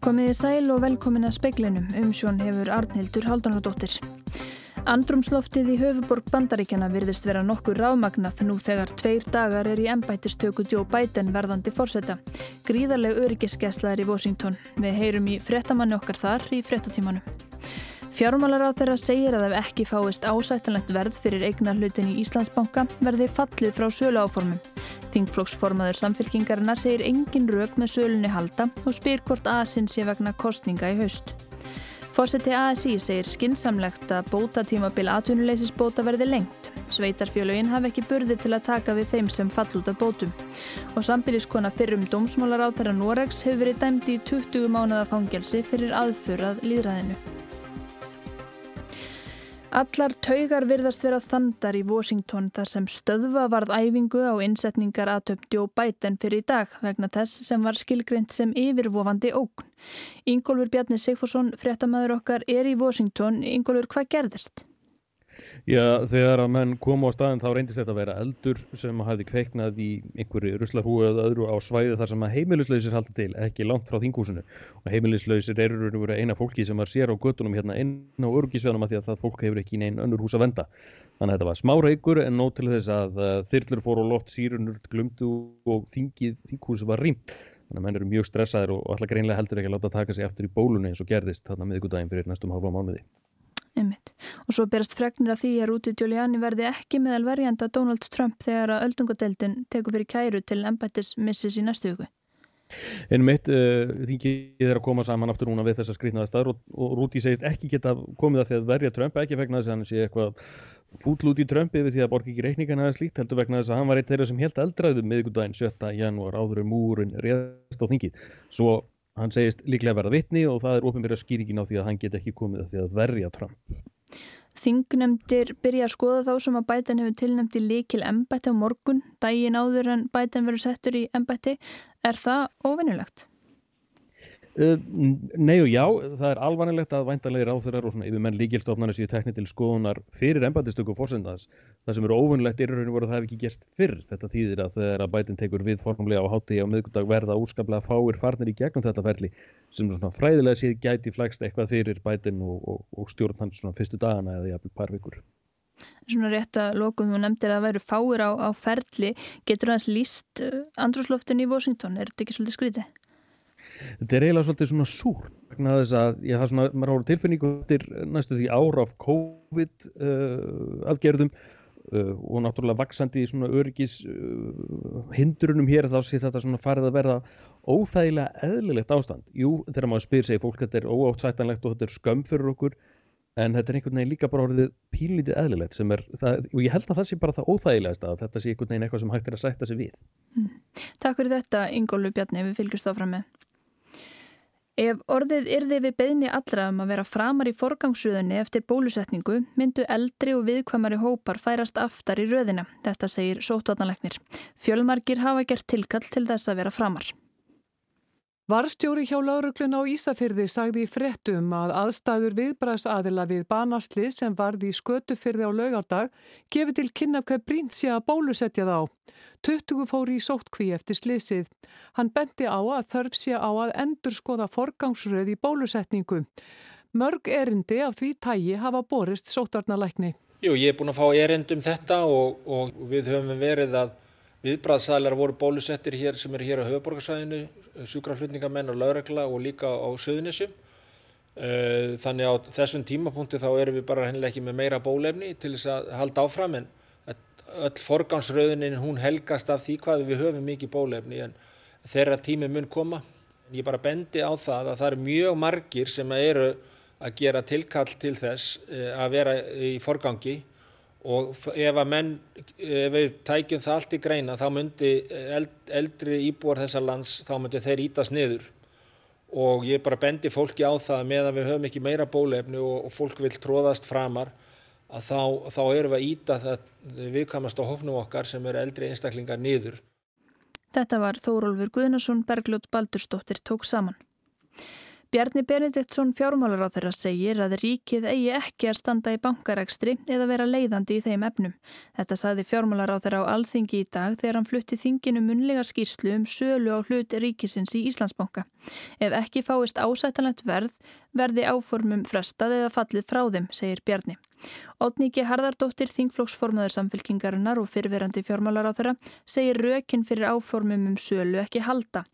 Komiði sæl og velkomin að speiklinum, umsjón hefur Arnhildur Haldanadóttir. Andrumsloftið í höfuborg bandaríkjana virðist vera nokkur rámagnað nú þegar tveir dagar er í ennbættistöku Joe Biden verðandi fórseta. Gríðarleg öryggiskesla er í Washington. Við heyrum í frettamanni okkar þar í frettatímanu. Fjármálar á þeirra segir að ef ekki fáist ásættanlegt verð fyrir eignar hlutin í Íslandsbanka verði fallið frá sölu áformum. Þingflokksformaður samfélkingarinnar segir engin rauk með sölunni halda og spyr hvort aðsinn sé vegna kostninga í haust. Fórseti ASI segir skinsamlegt að bótatímabil atvinnuleysisbóta verði lengt. Sveitarfjölugin hafi ekki burði til að taka við þeim sem fall út af bótum. Og sambiliskona fyrrum dómsmálar á þeirra Noregs hefur verið dæmdi í 20 mánuða fangelsi fyrir aðfurað líðræðinu. Allar taugar virðast vera þandar í Washington þar sem stöðva varð æfingu á innsetningar aðtöfn Joe Biden fyrir í dag vegna þess sem var skilgreynd sem yfirvofandi ógn. Ingólfur Bjarni Sigfússon, fréttamaður okkar, er í Washington. Ingólfur, hvað gerðist? Já, þegar að menn komu á staðin þá reyndist þetta að vera eldur sem hafði kveiknað í einhverju ruslarhúi eða öðru á svæði þar sem að heimilislausir haldi til, ekki langt frá þingúsinu og heimilislausir eru eina fólki sem er sér á göttunum hérna inn á örgisveðnum að því að það fólk hefur ekki neinn önnur hús að venda. Þannig að þetta var smára ykkur en nót til þess að þyrlur fór og loft sírunur glumdu og þingið, þinghúsi var rýmt. Þannig að menn eru mjög stressaðir og alltaf greinlega heldur ekki að láta taka sig eftir í bólunni eins og gerðist þarna miðgudaginn fyrir næstum hálfa mánuði. Einmitt. Og svo berast fregnir að því að Rúti Giuliani verði ekki meðal verjanda Donald Trump þegar að öldungadeildin tekur fyrir kæru til embættis missis í næstu hugu. Einmitt, uh, þingið er að koma saman aftur núna við þessar skrýtnaða staður og, og Rúti segist ekki geta komið að því að verja Trump, ekki vegna þess að hann sé eitthvað fúll út í Trump yfir því að borgi ekki reikningan eða slíkt, heldur vegna þess að hann var eitt þeirra sem helt eldraðum miðgudaginn 7. janúar áður um múrin réðast á þingið. Svo Hann segist líklega verða vittni og það er ofinverða skýringin á því að hann get ekki komið að því að verja Trump. Þingnemndir byrja að skoða þá sem að Biden hefur tilnæmt í líkil embætti á morgun, dægin áður en Biden verður settur í embætti. Er það ofinnulegt? Uh, nei og já, það er alvanilegt að væntanlegir áþurar og svona yfir menn líkilstofnarnir séu tekni til skoðunar fyrir embættistöku fórsendans. Það sem eru óvinnlegt er raun og voru að það hef ekki gerst fyrr. Þetta þýðir að þegar að bætin tekur við formlega á hátti á miðgundag verða úrskaplega fáir farnir í gegnum þetta ferli sem svona fræðilega séð gæti flækst eitthvað fyrir bætin og, og, og stjórn hans svona fyrstu dagana eða jafnvel par vikur. Svona rétt að lokum þú nefndir að væru fáir á, á ferli. Getur það líst uh, andrúsloftin í Washington? Er þetta ekki svolítið skrítið? Þetta er eiginlega svolítið svona súr vegna þess að ég hafa svona, maður hóru tilfinningu eftir næstu því ára af COVID uh, aðgerðum uh, og náttúrulega vaksandi í svona öryggis uh, hindrunum hér þá sé þetta svona farið að verða óþægilega eðlilegt ástand. Jú, þegar maður spyr sig fólk þetta er óáttsættanlegt og þetta er skömm fyrir okkur en þetta er einhvern veginn líka bara orðið pílítið eðlilegt sem er, það, og ég held að það sé bara það óþægilegast að þetta sé einhvern veginn eitthvað sem hægt er að sætta sig við. Mm. Takk fyrir þetta Ingólu Bjarni, við fylgjumst áfram með. Ef orðið yrði við beðni allra um að vera framar í forgangsröðunni eftir bólusetningu myndu eldri og viðkvæmari hópar færast aftar í röðina, þetta segir sótvarnalegnir. Fjölmarkir hafa gert tilkall til þess að vera framar. Varstjóri hjá lauruglun á Ísafyrði sagði í frettum að aðstæður viðbræðsaðila við banasli sem varði í skötufyrði á laugardag gefi til kynna hvað brínt sé að bólusetja þá. 20 fóri í sóttkví eftir slisið. Hann bendi á að þörf sé á að endur skoða forgangsröð í bólusetningu. Mörg erindi af því tægi hafa borist sóttarnalækni. Jú, ég er búin að fá erindum þetta og, og við höfum verið að viðbræðsælar voru bólusettir hér sem eru hér á höfuborgarsæðinu, sjúkraflutningamenn og lauregla og líka á söðunissum. Eh, þannig á þessum tímapunkti þá erum við bara hennilega ekki með meira bólefni til þess að halda áfram en öll forgámsröðunin hún helgast af því hvað við höfum mikið bólefni en þeirra tími mun koma. Ég bara bendi á það að það eru mjög margir sem eru að gera tilkall til þess eh, að vera í forgangi og ef að menn, ef við tækjum það allt í greina þá myndi eldri íbúar þessar lands, þá myndi þeir ítast niður og ég bara bendi fólki á það meðan við höfum ekki meira bólefni og, og fólk vil tróðast framar að þá, þá erum við að íta það viðkamast á hófnum okkar sem eru eldri einstaklingar niður. Þetta var Þórólfur Guðnason, Bergljótt Baldurstóttir tók saman. Bjarni Benediktsson fjármálar á þeirra segir að ríkið eigi ekki að standa í bankarekstri eða vera leiðandi í þeim efnum. Þetta saði fjármálar á þeirra á alþingi í dag þegar hann flutti þinginu munlega skýrslu um sölu á hlut ríkisins í Íslandsbanka. Ef ekki fáist ásættanlegt verð, verði áformum frestað eða fallið frá þeim, segir Bjarni. Otníki Harðardóttir, þingflóksformaður samfélkingarinnar og fyrirverandi fjármálar á þeirra, segir rökin fyrir áformum um sölu ekki halda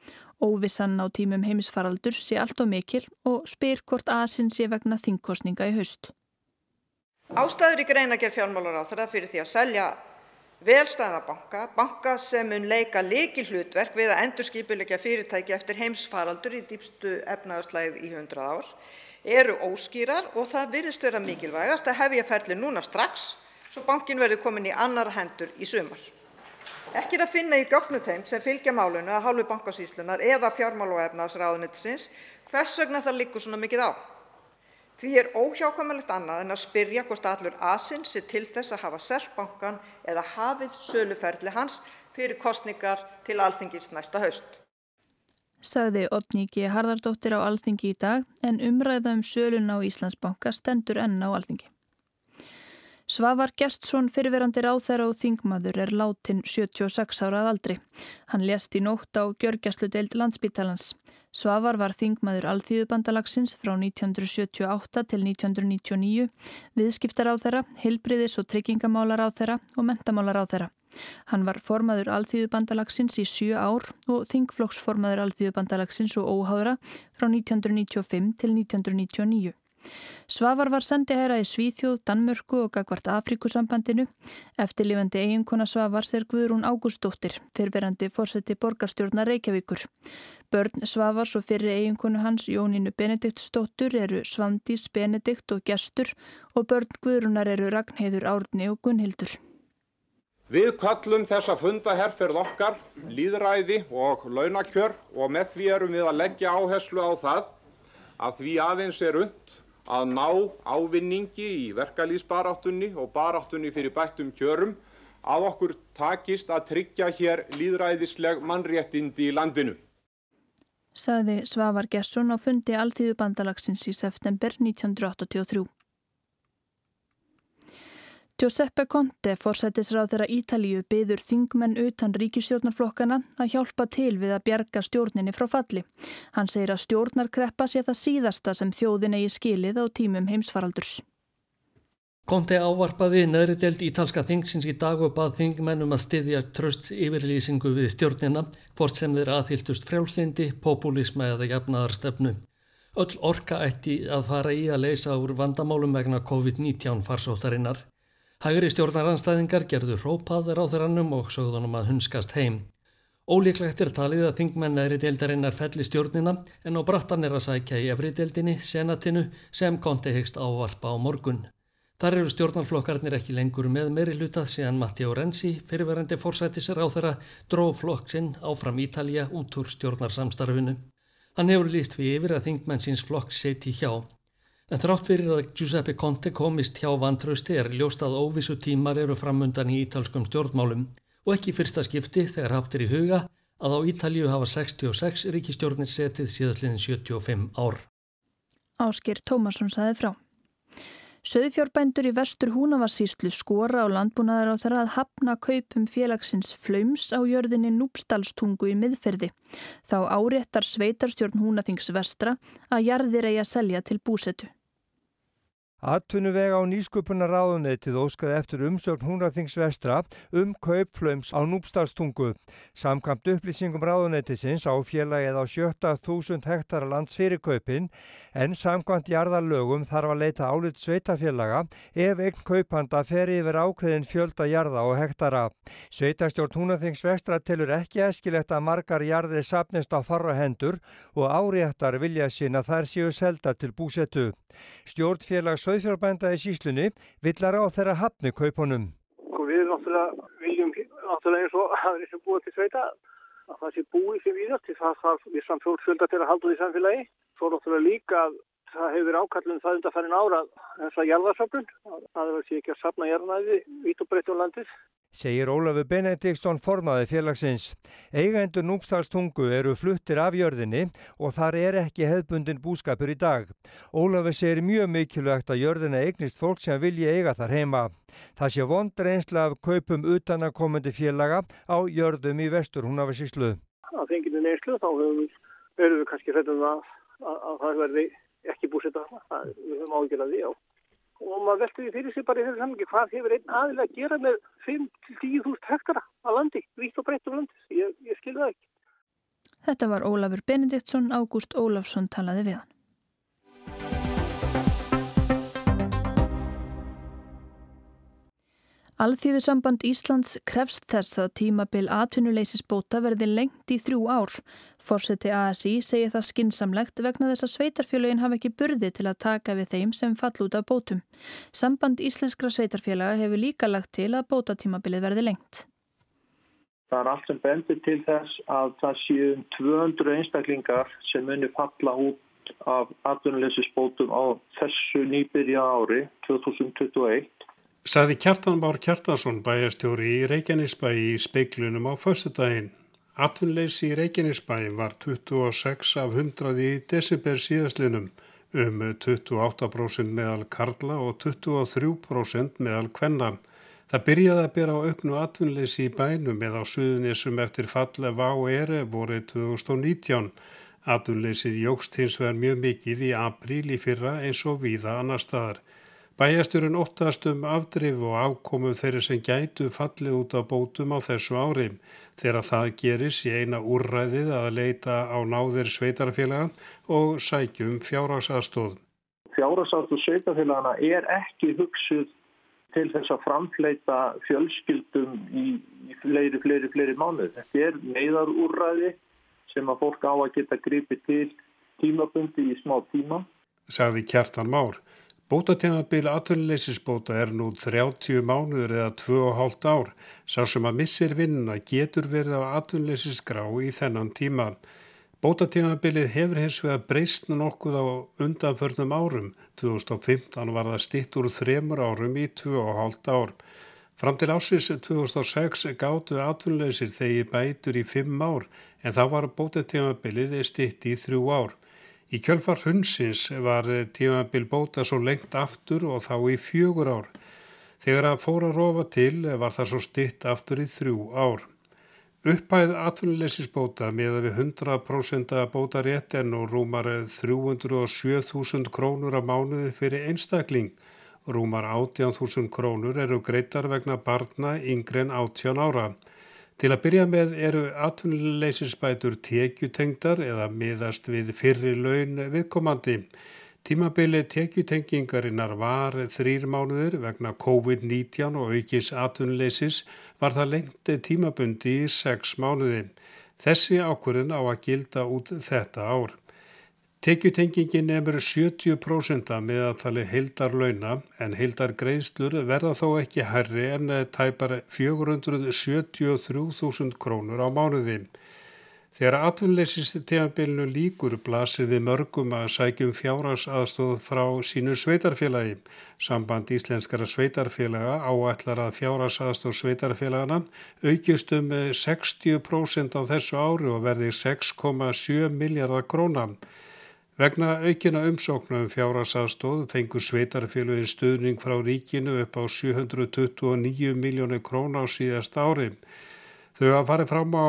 Óvissan á tímum heimisfaraldur sé allt og mikil og spyr hvort aðsinn sé vegna þingkostninga í haust. Ástæður í greinagerð fjármálar á þeirra fyrir því að selja velstæða banka, banka sem mun leika leiki hlutverk við að endurskipilegja fyrirtæki eftir heimsfaraldur í dýpstu efnaðarslæð í 100 ár, eru óskýrar og það virðist vera mikilvægast að hefja ferli núna strax svo bankin verður komin í annar hendur í sumar. Ekki er að finna í gögnum þeim sem fylgja málinu af hálfu Bankasýslunnar eða fjármála- og efnahagsráðuneytisins hvers vegna það liggur svona mikið á. Því er óhjákvæmilegt annað en að spyrja hvort allur asinn sé til þess að hafa selt bankann eða hafið söluferli hans fyrir kosningar til Alþingis næsta haust. Oddný G. Harðardóttir á Alþingi í dag en umræða um sölun á Íslandsbanka stendur enn á Alþingi. Svavar Gjertsson fyrirverandi ráþæra og þingmaður er látin 76 árað aldri. Hann lést í nótt á Gjörgjastlu deild landsbítalans. Svavar var þingmaður Alþýðubandalagsins frá 1978 til 1999, viðskiptar á þeirra, heilbriðis og tryggingamálar á þeirra og mentamálar á þeirra. Hann var formaður Alþýðubandalagsins í sjö ár og þingflokksformaður Alþýðubandalagsins og óháðra frá 1995 til 1999. Svavar var sendiherra í Svíþjóð, Danmörku og gagvart Afrikusambandinu. Eftirlifandi eiginkona Svavars er Guðrún Ágústóttir, fyrverandi fórseti borgarstjórnar Reykjavíkur. Börn Svavars og fyrir eiginkonu hans Jónínu Benediktsdóttur eru Svandís, Benedikt og Gestur og börn Guðrúnar eru Ragnheiður Árni og Gunnhildur. Við kallum þessa fundaherrferð okkar, líðræði og launakjör og með því erum við að leggja áherslu á það að því aðeins er und að ná ávinningi í verkalýðsbaráttunni og baráttunni fyrir bættum kjörum að okkur takist að tryggja hér líðræðisleg mannréttindi í landinu. Saði Svavar Gesson á fundi Alþýðu bandalagsins í september 1983. Giuseppe Conte, forsættisráð þeirra Ítalíu, byður þingmenn utan ríkistjórnarflokkana að hjálpa til við að bjarga stjórninni frá falli. Hann segir að stjórnarkreppa sé það síðasta sem þjóðin eigi skilið á tímum heimsfaraldurs. Conte ávarpaði neðri delt ítalska þingsins í dag og bað þingmennum að styðja tröst yfirlýsingu við stjórnina, hvort sem þeir aðhildust frjálslindi, populisma eða jafnaðarstefnu. Öll orka ætti að fara í að leysa úr vandamálum vegna COVID-19 farsóttarinnar. Hægri stjórnaranstæðingar gerðu rópaður á þeirrannum og sögðunum að hunskast heim. Ólíklegt er talið að þingmenn eðri deildarinnar felli stjórnina en á brattan er að sækja í efri deildinni, senatinu, sem konti hegst ávarpa á morgun. Þar eru stjórnarflokkarnir ekki lengur með meiri lutað síðan Matteo Renzi, fyrirverandi fórsættisir á þeirra, dró flokksinn áfram Ítalja út úr stjórnarsamstarfinu. Hann hefur líst við yfir að þingmenn síns flokks seti hjá. En þrátt fyrir að Giuseppe Conte komist hjá vantrausti er ljóst að óvissu tímar eru framundan í ítalskum stjórnmálum og ekki fyrsta skipti þegar haft er í huga að á Ítalju hafa 66 ríkistjórnir setið síðastliðin 75 ár. Áskir Tómasson saði frá. Söðfjórbændur í vestur Húnavarsíslu skora á landbúnaðar á þeirra að hafna kaupum félagsins flöyms á jörðinni Núpsdalstungu í miðferði. Þá áréttar sveitarstjórn Húnaþings vestra að jarðir eigi að selja til búsetu. Atvinnuvega á nýsköpunar ráðunetið óskaði eftir umsögn húnraþings vestra um kaupflöms á núpstalstungu. Samkamt upplýsingum ráðunetisins á félagið á 70.000 hektara lands fyrir kaupin en samkvæmt jarðarlögum þarf að leita álut sveitafélaga ef einn kaupanda fer yfir ákveðin fjölda jarða og hektara. Sveitastjórn húnraþings vestra telur ekki eskilegt að margar jarðir sapnist á farra hendur og áréttar vilja sína þær séu selda til búsetu. Stjórnfélag Sauðfjárbænda í síslunni villar á þeirra hafni kaupunum. Við náttúrulega viljum náttúrulega eins og aðri sem búið til sveita að það sé búið sem víðast því það þarf vissan fjölda til að halda því samfélagi. Svo náttúrulega líka að það hefur verið ákallum það undarfærin ára þess að jarðarsöfnun, það er ekki að sapna jarðnæði vít og breytt á landið. Segir Ólafur Benediktsson formaði félagsins. Eigendur núpstalstungu eru fluttir af jörðinni og þar er ekki hefðbundin búskapur í dag. Ólafur segir mjög mikilvægt að jörðina eignist fólk sem vilja eiga þar heima. Það sé vond reynsla af kaupum utanakomandi félaga á jörðum í vestur húnafessíslu. Að fenginu neyslu þá verður við kannski hrettum að, að, að það verði ekki búsetta það, við höfum ágjörðað því á. Og maður veldur því fyrir sig bara í þessu samlingi hvað hefur einn aðilega að gera með 5-10.000 hektara á landi, vitt og breytt á landi, ég, ég skilði það ekki. Þetta var Ólafur Benediktsson, Ágúst Ólafsson talaði við hann. Alþýðusamband Íslands krefst þess að tímabil atvinnuleysisbóta verði lengt í þrjú ár. Fórseti ASI segir það skinsamlegt vegna þess að sveitarfélagin hafa ekki burði til að taka við þeim sem fall út af bótum. Samband Íslenskra sveitarfélaga hefur líka lagt til að bótatímabilið verði lengt. Það er allt sem bendir til þess að það séu 200 einstaklingar sem munir falla út af atvinnuleysisbótum á þessu nýbyrja ári 2021 Saði Kjartan Bár Kjartansson bæjastjóri í Reykjanesbæ í speiklunum á föstudaginn. Atvinnleysi í Reykjanesbæ var 26 af 100 í december síðaslinum um 28% meðal karla og 23% meðal kvenna. Það byrjaði að byrja á auknu atvinnleysi í bænum eða á suðunisum eftir falle VÁ ERE vorið 2019. Atvinnleysið jógst hins vegar mjög mikið í apríl í fyrra eins og víða annar staðar. Bæjasturinn óttast um afdrif og afkomu þeirri sem gætu fallið út á bótum á þessu ári. Þegar það geris í eina úrræðið að leita á náðir sveitarfélaga og sækjum fjárhagsaðstóð. Fjárhagsaðstóð sveitarfélagana er ekki hugsuð til þess að framfleita fjölskyldum í, fleiri, fleiri, fleiri mánuð. Þetta er neyðar úrræði sem að fólk á að geta gripið til tímabundi í smá tíma. Sagði Kjartan Már. Bótatímabil atvinnuleysisbóta er nú 30 mánuður eða 2,5 ár. Sá sem að missir vinnuna getur verið á atvinnuleysisgrá í þennan tíma. Bótatímabilið hefur hins vegar breyst nokkuð á undanförnum árum. 2015 var það stitt úr þremur árum í 2,5 ár. Fram til ásins 2006 gáttu atvinnuleysir þegi bætur í 5 ár en það var bótatímabilið stitt í 3 ár. Í kjölfar hundsins var tímabil bóta svo lengt aftur og þá í fjögur ár. Þegar að fóra að rofa til var það svo stitt aftur í þrjú ár. Uppæð atvinnuleysisbóta með við 100% bóta rétt en og rúmar 307.000 krónur á mánuði fyrir einstakling. Rúmar 18.000 krónur eru greitar vegna barna yngre en 18 ára. Til að byrja með eru atvinnuleysisbætur tekjutengdar eða miðast við fyrri laun viðkomandi. Tímabili tekjutengingarinnar var þrýr mánuður vegna COVID-19 og aukins atvinnuleysis var það lengt tímabundi í sex mánuði. Þessi ákvörðun á að gilda út þetta ár. Tekjutengingin nefnur 70% meðaltali heildarlauna en heildargreðslur verða þó ekki herri en tæpar 473.000 krónur á mánuði. Þegar atvinnleysist tegabilinu líkur blasir við mörgum að sækjum fjárhás aðstóð frá sínu sveitarfélagi. Samband íslenskara sveitarfélaga áætlar að fjárhás aðstóð sveitarfélagana aukist um 60% á þessu ári og verði 6,7 miljardar krónar. Vegna aukina umsóknum fjárhagsaðstóð fengur sveitarfélugin stuðning frá ríkinu upp á 729 miljónu króna á síðast ári. Þau hafa farið fram á,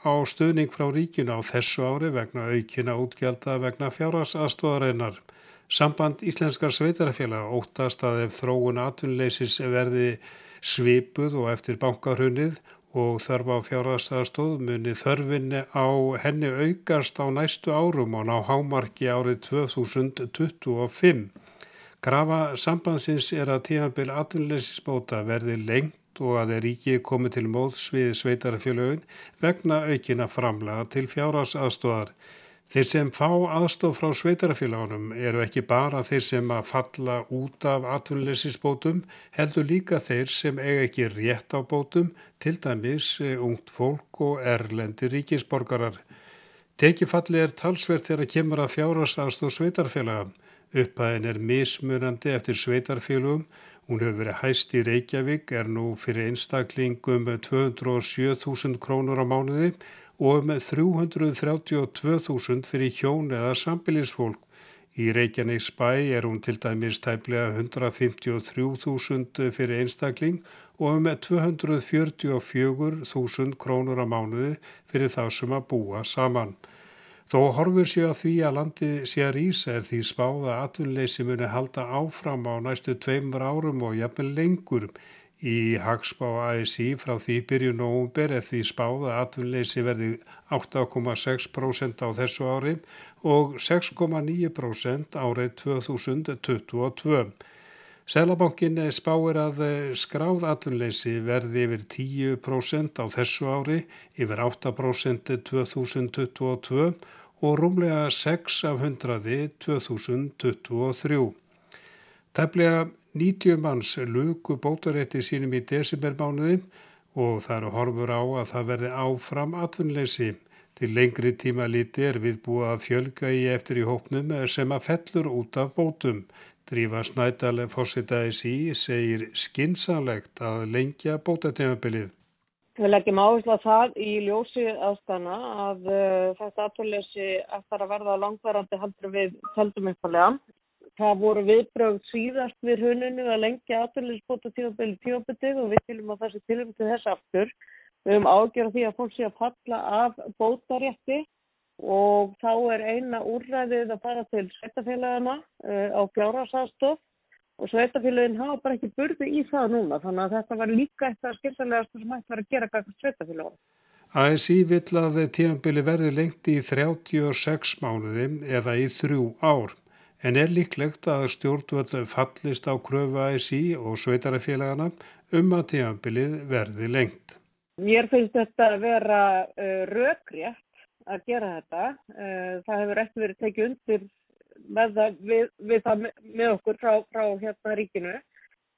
á stuðning frá ríkinu á þessu ári vegna aukina útgjálta vegna fjárhagsaðstóðarinnar. Samband Íslenskar sveitarfélag óttast að ef þróun atvinnleysis verði svipuð og eftir bankarunnið og þörf á fjárhagstaðastóð muni þörfinni á henni aukast á næstu árum og ná hámarki árið 2025. Grafa sambandsins er að tímabil atvinnleysisbóta verði lengt og að þeir ríkið komi til móðs við sveitarfélögin vegna aukina framlega til fjárhagsaðstóðar. Þeir sem fá aðstof frá sveitarfélagunum eru ekki bara þeir sem að falla út af atvinnleysisbótum, heldur líka þeir sem eiga ekki rétt á bótum, til dæmis eh, ungt fólk og erlendi ríkisborgarar. Tekifalli er talsverð þegar kemur að fjárhagsaðstof sveitarfélaga. Upphæðin er mismunandi eftir sveitarfélugum. Hún hefur verið hæst í Reykjavík, er nú fyrir einstaklingum 207.000 krónur á mánuði og með 332.000 fyrir hjón eða sambilisfólk. Í Reykjavíks bæ er hún til dæmis tæplega 153.000 fyrir einstakling og með 244.000 krónur á mánuði fyrir þá sem að búa saman. Þó horfur séu að því að landi sé að rýsa er því spáða atvinnleysi muni halda áfram á næstu tveimur árum og jafnvel lengur. Í hagspá ASI frá því byrju nógumber er því spáða atvinnleysi verði 8,6% á þessu ári og 6,9% árið 2022. Sælabankin spáir að skráð atvinnleysi verði yfir 10% á þessu ári, yfir 8% 2022 og rúmlega 6 af 100 2023. Tæplega 90 manns luku bótarétti sínum í desembermánuði og það eru horfur á að það verði áfram atvinnleysi. Til lengri tíma líti er viðbúið að fjölga í eftir í hópnum sem að fellur út af bótum. Drífa Snædal fórsetaðis í segir skinsanlegt að lengja bótatímabilið. Við leggjum áherslu að það í ljósi aðstana að uh, þetta aðtöluðsi eftir að verða langvarandi haldur við heldum uppalega. Það voru viðbrögð síðast við huninu að lengja aðtöluðsbóta tímabili tímabilið og við tilum að þessi tilum til þess aftur. Við höfum ágjörð því að fólk sé að falla af bótarétti og þá er eina úrræðið að fara til sveitafélagana uh, á fjárhásastof og sveitafélagin hafa bara ekki burði í það núna þannig að þetta var líka eitthvað skilsalegast sem hægt var að gera kakast sveitafélagin. ASI vill að tímanbili verði lengt í 36 mánuði eða í þrjú ár en er líklegt að stjórnvöld fallist á kröfu ASI og sveitarafélagana um að tímanbilið verði lengt. Mér finnst þetta að vera uh, rökrétt að gera þetta. Uh, það hefur eftir verið tekið undir með, það, við, við það með okkur frá, frá hérna ríkinu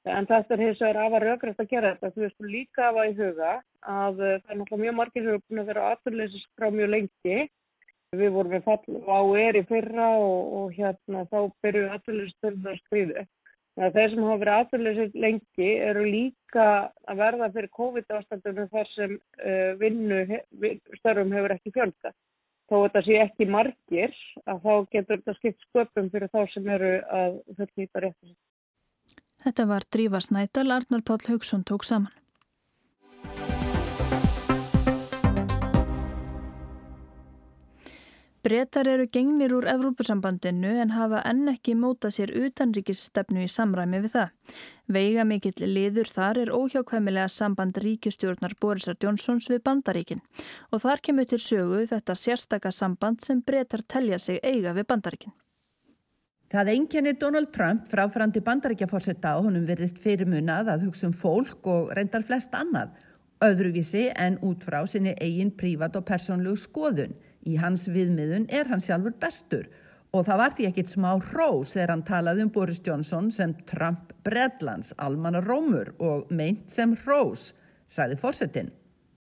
en þetta er hins vegar afar raugrætt að gera þetta þú veist líka af að í huga að það er náttúrulega mjög margir sem er búin að vera aðfyrleysist frá mjög lengi við vorum við fall á er í fyrra og, og hérna þá byrjuðu aðfyrleysist að skriðu þeir sem hafa verið aðfyrleysist lengi eru líka að verða fyrir COVID-ástandunum þar sem uh, vinnu störfum hefur ekki fjölgat þó þetta sé ekki margir að þá getur þetta skipt sköpum fyrir þá sem eru að fullnýta réttis. Þetta var Drífa Snædal, Arnar Páll Haugsson tók saman. Bretar eru gengnir úr Evrópusambandinu en hafa enn ekki móta sér utanríkisstefnu í samræmi við það. Veiga mikill liður þar er óhjákvæmilega samband ríkistjórnar Borisar Jónsons við bandaríkin og þar kemur til sögu þetta sérstaka samband sem bretar telja sig eiga við bandaríkin. Það einkennir Donald Trump fráfrandi bandaríkjaforsetta og honum verðist fyrirmunað að hugsa um fólk og reyndar flest annað, öðruvísi en út frá sinni eigin prívat og persónlegu skoðun. Í hans viðmiðun er hann sjálfur bestur og það var því ekkit smá hrós þegar hann talaði um Boris Johnson sem Trump Bredlands, almanna rómur og meint sem hrós, sagði fórsetin.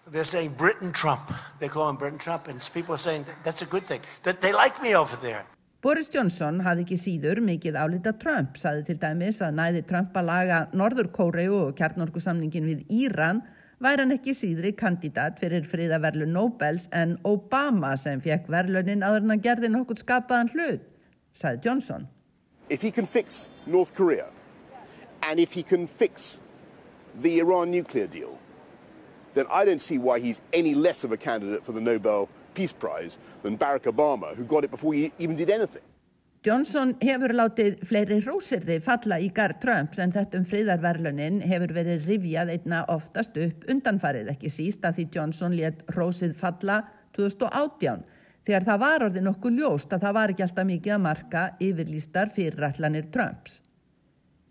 They're saying Britain Trump. They call him Britain Trump and people are saying that's a good thing. That they like me over there. Boris Johnson hafði ekki síður mikið álita Trump, saði til dæmis að næði Trump að laga Norður Kóreu og kjarnorkusamningin við Íran væri hann ekki síðri kandidat fyrir friðaverlu Nobels en Obama sem fekk verlunin aður en hann gerði nokkur skapaðan hlut, sagði Johnson. If he can fix North Korea and if he can fix the Iran nuclear deal, then I don't see why he's any less of a candidate for the Nobel Peace Prize than Barack Obama, who got it before he even did anything. Johnson hefur látið fleiri rósirði falla í garð Trumps en þetta um friðarverlunin hefur verið rivjað einna oftast upp undanfarið ekki síst að því Johnson let rósið falla 2018 þegar það var orðið nokkuð ljóst að það var ekki alltaf mikið að marka yfirlýstar fyrirallanir Trumps.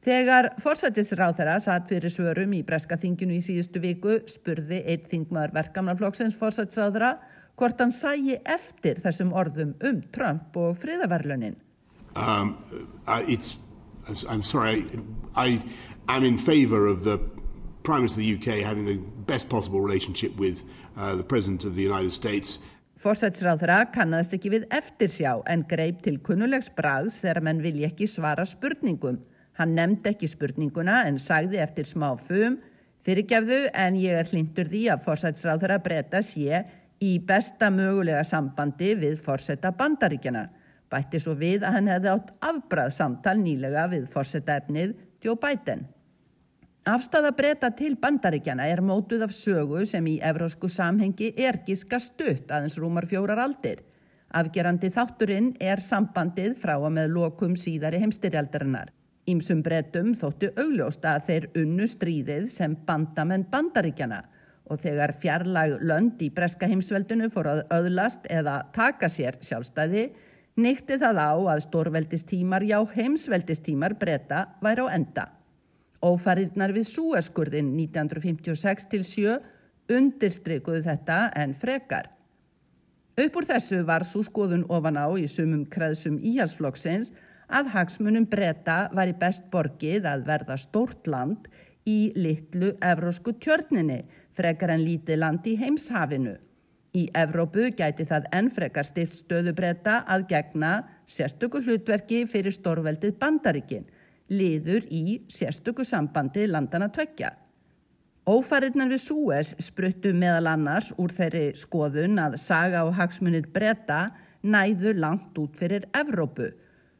Þegar forsættisráþara satt fyrir svörum í breska þinginu í síðustu viku spurði eitt þingmaður verkamannaflokksins forsættisráþara hvort hann sæi eftir þessum orðum um Trump og friðarverlunin. Um, uh, it's, I'm sorry, I, am in favour of the Prime Minister of the UK having the best possible relationship with uh, the President of the United States. Forsætsráðra kannast ekki við eftirsjá en greip til kunnulegs brags þegar menn vilja ekki svara spurningum. Hann nefndi ekki spurninguna en sagði eftir smá fum fyrirgefðu en ég er hlindur því að forsætsráðra breyta sé í besta mögulega sambandi við forsetta bandaríkjana. Bætti svo við að hann hefði átt afbrað samtal nýlega við forsetta efnið Joe Biden. Afstæða breyta til bandaríkjana er mótuð af sögu sem í evrósku samhengi er gíska stutt aðeins rúmar fjórar aldir. Afgerandi þátturinn er sambandið frá að með lokum síðari heimstyrjaldarinnar. Ímsum breytum þóttu augljósta að þeir unnu stríðið sem bandamenn bandaríkjana og þegar fjarlag lönd í breska heimsveldinu fór að öðlast eða taka sér sjálfstæði, nýtti það á að stórveldistímar, já heimsveldistímar breyta væri á enda. Ófarirnar við súeskurðin 1956-7 undirstrykuðu þetta en frekar. Upp úr þessu var svo skoðun ofan á í sumum kreðsum íhalsflokksins að hagsmunum breyta var í best borgið að verða stórt land í litlu evrósku tjörninni frekar en lítið land í heimshafinu. Í Evrópu gæti það enn frekar styrt stöðu breyta að gegna sérstöku hlutverki fyrir stórveldið bandarikinn liður í sérstöku sambandi landana tvekja. Ófarinnar við Súes spruttu meðal annars úr þeirri skoðun að saga og hagsmunir breyta næðu langt út fyrir Evrópu.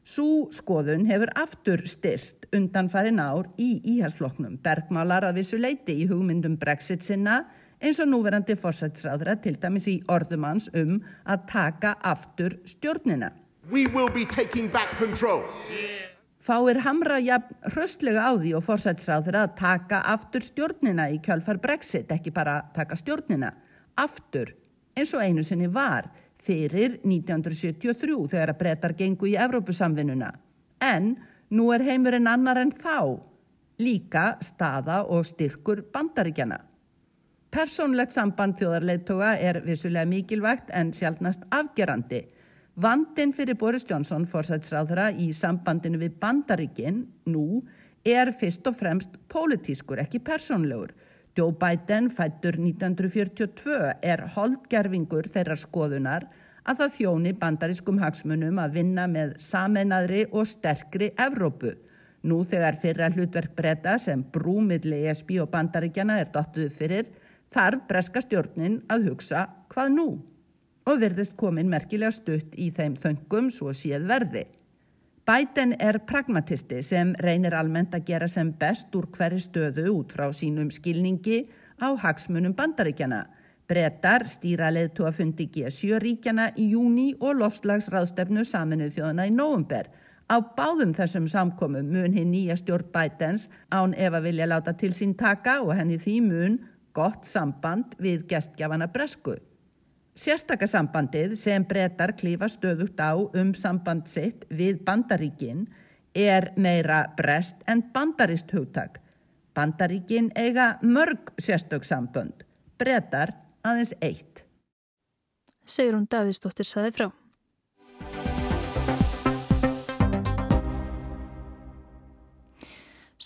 Sú skoðun hefur aftur styrst undan farin ár í íhalsfloknum. Bergmálar að vissu leiti í hugmyndum Brexit sinna eins og núverandi fórsætsráðra til dæmis í orðumans um að taka aftur stjórnina. Fáir hamra jafn hröstlega á því og fórsætsráður að taka aftur stjórnina í kjálfar Brexit, ekki bara taka stjórnina, aftur eins og einu sinni var fyrir 1973 þegar að breytar gengu í Evrópusamvinnuna. En nú er heimurinn annar en þá, líka staða og styrkur bandaríkjana. Personlegt samband þjóðarleittoga er vissulega mikilvægt en sjálfnast afgerandi. Vandin fyrir Boris Johnson fórsætsráðra í sambandinu við bandaríkinn nú er fyrst og fremst pólitískur, ekki persónlegur. Joe Biden, fættur 1942, er holdgerfingur þeirra skoðunar að það þjóni bandarískum hagsmunum að vinna með sameinaðri og sterkri Evrópu. Nú þegar fyrra hlutverk breyta sem brúmiðli ESB og bandaríkjana er dottuð fyrir, þarf breska stjórnin að hugsa hvað nú? og verðist komin merkilega stutt í þeim þöngum svo séð verði. Biden er pragmatisti sem reynir almennt að gera sem best úr hverju stöðu út frá sínum skilningi á hagsmunum bandaríkjana. Brettar stýra leðtú að fundi G7 ríkjana í júni og lofslagsráðstefnu saminuð þjóðana í nógumber. Á báðum þessum samkomum mun hinn nýja stjórn Bidens án ef að vilja láta til sín taka og henni því mun gott samband við gestgjafana Bresku. Sérstakasambandið sem breytar klífa stöðugt á um samband sitt við bandaríkin er meira brest en bandarist hugtak. Bandaríkin eiga mörg sérstöksambönd, breytar aðeins eitt. Segrun Davíðsdóttir saði frá.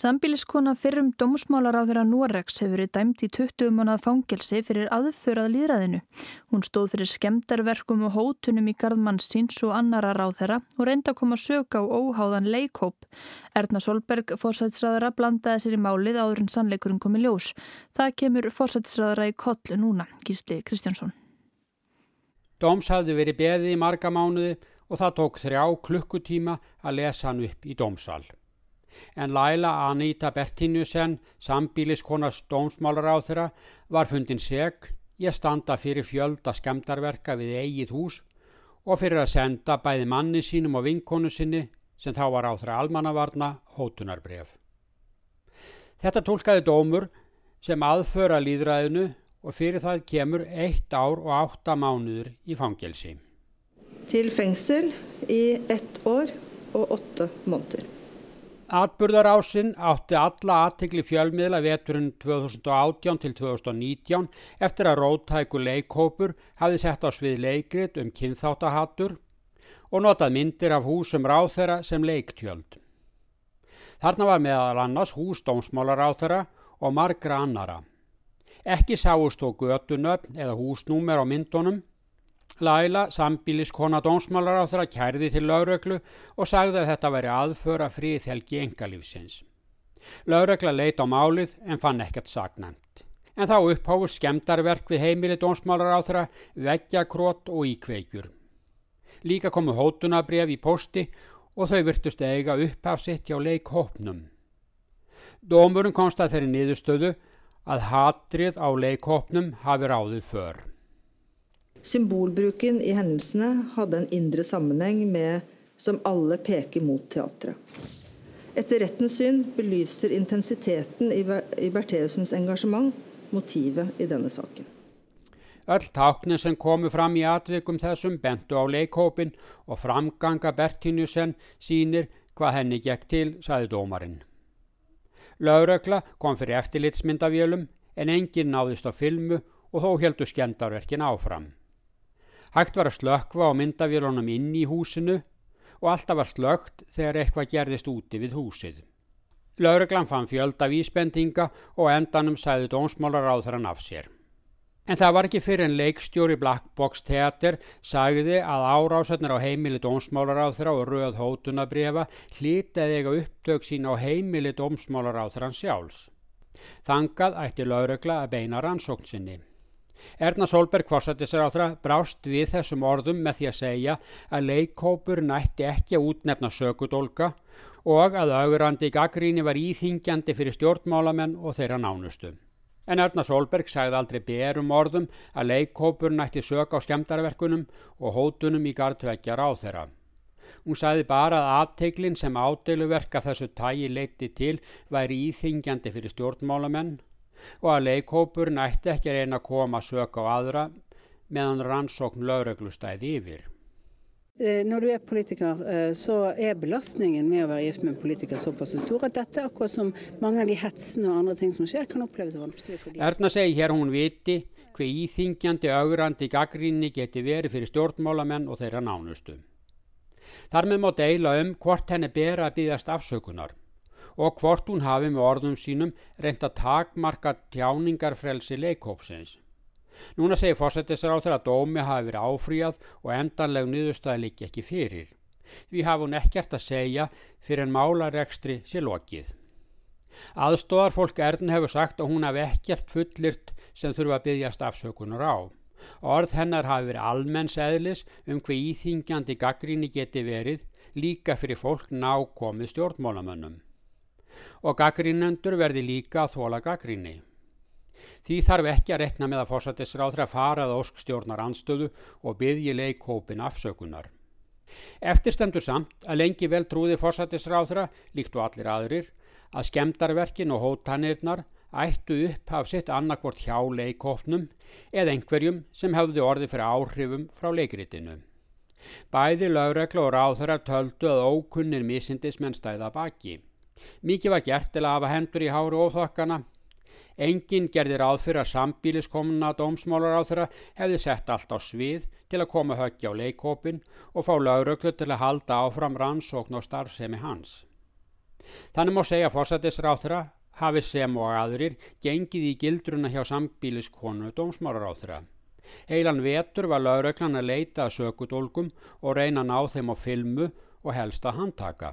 Sambíliskona fyrrum dómsmálar á þeirra Norex hefur verið dæmt í 20 mannað fangelsi fyrir aðförað líðræðinu. Hún stóð fyrir skemdarverkum og hótunum í gardmann síns og annara ráð þeirra og reynda að koma sög á óháðan leikóp. Erna Solberg, fórsætsræðara, blandaði sér í málið áður en sannleikurinn komi ljós. Það kemur fórsætsræðara í koll núna, Gísli Kristjánsson. Dóms hafði verið beðið í marga mánuði og það tók þrjá klukkutíma að lesa hann upp í dómsal en Laila Anita Bertinusen, á þeirra, var fundin seg í að standa fyrir fjölda skemdarverka við eigið hús og fyrir að senda bæði manni sínum og vinkonu sinni sem þá var á þeirra almannavarna hótunarbref. Þetta tólkaði dómur sem aðföra líðræðinu og fyrir það kemur eitt ár og átta mánuður í fangelsi. Til fengsel í ett år og åtta måneder. Atburðarásinn átti alla aðtikli fjölmiðla veturinn 2018 til 2019 eftir að róttæku leikhópur hafi sett á svið leikrit um kynþáttahattur og notað myndir af húsum ráþera sem leiktjöld. Þarna var meðal annars húsdómsmálaráþera og margra annara. Ekki sáust þó götunöfn eða húsnúmer á myndunum Laila, sambíliskona dómsmálar á þeirra, kærði til lauröglu og sagði að þetta væri aðföra fríðhelgi engalífsins. Laurögla leit á málið en fann ekkert sagnæmt. En þá upphófust skemdarverk við heimili dómsmálar á þeirra, veggjakrót og íkveikjur. Líka komu hótunabref í posti og þau virtust eiga upphafsitt hjá leikhópnum. Dómurinn komst að þeirri niðurstöðu að hatrið á leikhópnum hafi ráðið för. Symbolbruken i hendelsene hadde en indre sammenheng med som alle peker mot teatret. Etter rettens syn belyser intensiteten i Bertheussens engasjement motivet i denne saken. Öll táknin sem komu fram í atvikum þessum bentu á leikhópin og framganga Bertínusen sínir hvað henni gekk til, saði dómarinn. Laurökla kom fyrir eftirlitsmyndavélum en enginn náðist á filmu og þó heldur skjendarverkin áfram. Hægt var að slökva á myndavélunum inn í húsinu og alltaf var slögt þegar eitthvað gerðist úti við húsið. Laureglan fann fjölda vísbendinga og endanum sæði dónsmálar á þeirra naf sér. En það var ekki fyrir en leikstjóri Black Box Theater sagði að árásötnir á heimili dómsmálar á þeirra og rauð hótunabrefa hlítið eiga upptök sín á heimili dómsmálar á þeirra sjálfs. Þangað ætti lauregla að beina rannsókn sinni. Erna Solberg forsættisrátra brást við þessum orðum með því að segja að leikópur nætti ekki að útnefna sökudólka og að augurandi gaggríni var íþingjandi fyrir stjórnmálamenn og þeirra nánustu. En Erna Solberg sagði aldrei berum orðum að leikópur nætti sök á skemdarverkunum og hótunum í gardveggjar á þeirra. Hún sagði bara að aðteiklinn sem ádeiluverka þessu tægi leiti til væri íþingjandi fyrir stjórnmálamenn og að leikhópur nætti ekki að reyna að koma sök á aðra meðan rannsókn lögreglustæði yfir. Eh, når du er politiker, eh, så er belastningen med å være gift med en politiker såpass stor at dette, akkurat som mange av de hetsene og andre ting som skjer, kan oppleves vanskelig for de. Erna segi hér hún viti hver íþingjandi augrandi gaggrinni geti verið fyrir stjórnmálamenn og þeirra nánustu. Þar með má deila um hvort henni bera að býðast afsökunar og hvort hún hafi með orðum sínum reynd að takmarka tjáningarfrelsi leikópsins. Núna segir fórsættisrátur að dómi hafi verið áfríjað og endanleg niðurstaði líki ekki fyrir. Því hafi hún ekkert að segja fyrir en málarekstri sé lokið. Aðstóðar fólk Erðin hefur sagt að hún hafi ekkert fullirt sem þurfa að byggjast afsökunar á. Orð hennar hafi verið almenns eðlis um hver íþingjandi gaggríni geti verið líka fyrir fólk nákomið stjórnmálamönnum og gaggrínendur verði líka að þóla gaggríni. Því þarf ekki að rekna með að fórsættisráðra farað óskstjórnar anstöðu og byggji leikhópin afsökunar. Eftirstemdur samt að lengi vel trúði fórsættisráðra, líkt og allir aðrir, að skemdarverkin og hótanirnar ættu upp af sitt annarkvort hjá leikhópnum eða einhverjum sem hefði orði fyrir áhrifum frá leikritinu. Bæði lögregla og ráðhörar töldu að ókunnir misindismenn stæða baki. Mikið var gert til að hafa hendur í háru óþokkana. Engin gerði ráð fyrir að sambíliskomuna dómsmálar á þeirra hefði sett allt á svið til að koma höggja á leikópin og fá lauröklu til að halda áfram rannsókn og starfsemi hans. Þannig má segja fórsættisráð þeirra hafi sem og aðrir gengið í gildruna hjá sambíliskonu dómsmálar á þeirra. Heilan vetur var lauröklan að leita að sökudólgum og reyna ná þeim á filmu og helst að handtaka.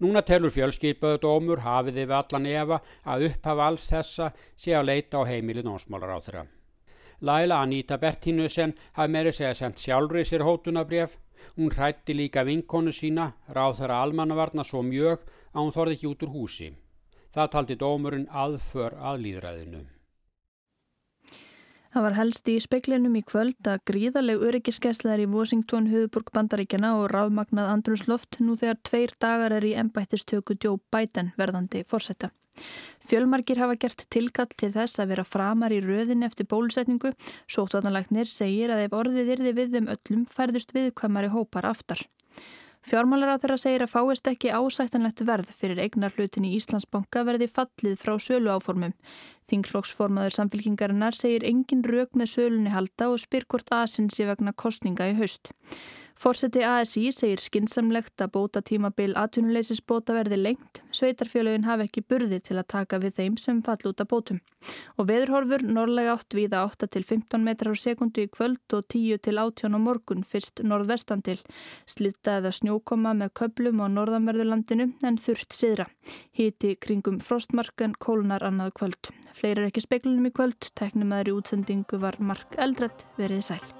Núna telur fjölskypaðu dómur hafið yfir allan efa að upphafa alls þessa sé að leita á heimili nósmálar á þeirra. Laila Anita Bertínusen hafi meiri segja sendt sjálfri sér hótunabref. Hún hrætti líka vinkonu sína, ráð þeirra almannavarna svo mjög að hún þorði ekki út úr húsi. Það taldi dómurinn aðför að líðræðinu. Það var helst í speklinum í kvöld að gríðaleg öryggiskesslaðar í Washington, höfuborg bandaríkjana og ráfmagnað andrusloft nú þegar tveir dagar er í ennbættistöku Joe Biden verðandi fórsetta. Fjölmarkir hafa gert tilkall til þess að vera framar í röðin eftir bólusetningu. Sóttanalagnir segir að ef orðið yrði við þeim öllum færðust viðkvæmari hópar aftar. Fjármálar á þeirra segir að fáist ekki ásættanlegt verð fyrir eignar hlutin í Íslandsbanka verði fallið frá sölu áformum. Þingflokksformaður samfélkingarinnar segir engin rauk með sölunni halda og spyr hvort aðsinn sé vegna kostninga í haust. Fórseti ASI segir skinsamlegt að bóta tímabil atvinnuleysisbóta verði lengt. Sveitarfjölugin hafi ekki burði til að taka við þeim sem fall út af bótum. Og veðurhorfur norðlega átt viða 8 til 15 metrar á sekundu í kvöld og 10 til 18 á morgun fyrst norðvestan til. Slitta eða snjókoma með köplum á norðanverðurlandinu en þurft siðra. Hiti kringum frostmarkan kólnar annað kvöld. Fleiri er ekki speklunum í kvöld. Teknum aðri útsendingu var Mark Eldrætt verið sæl.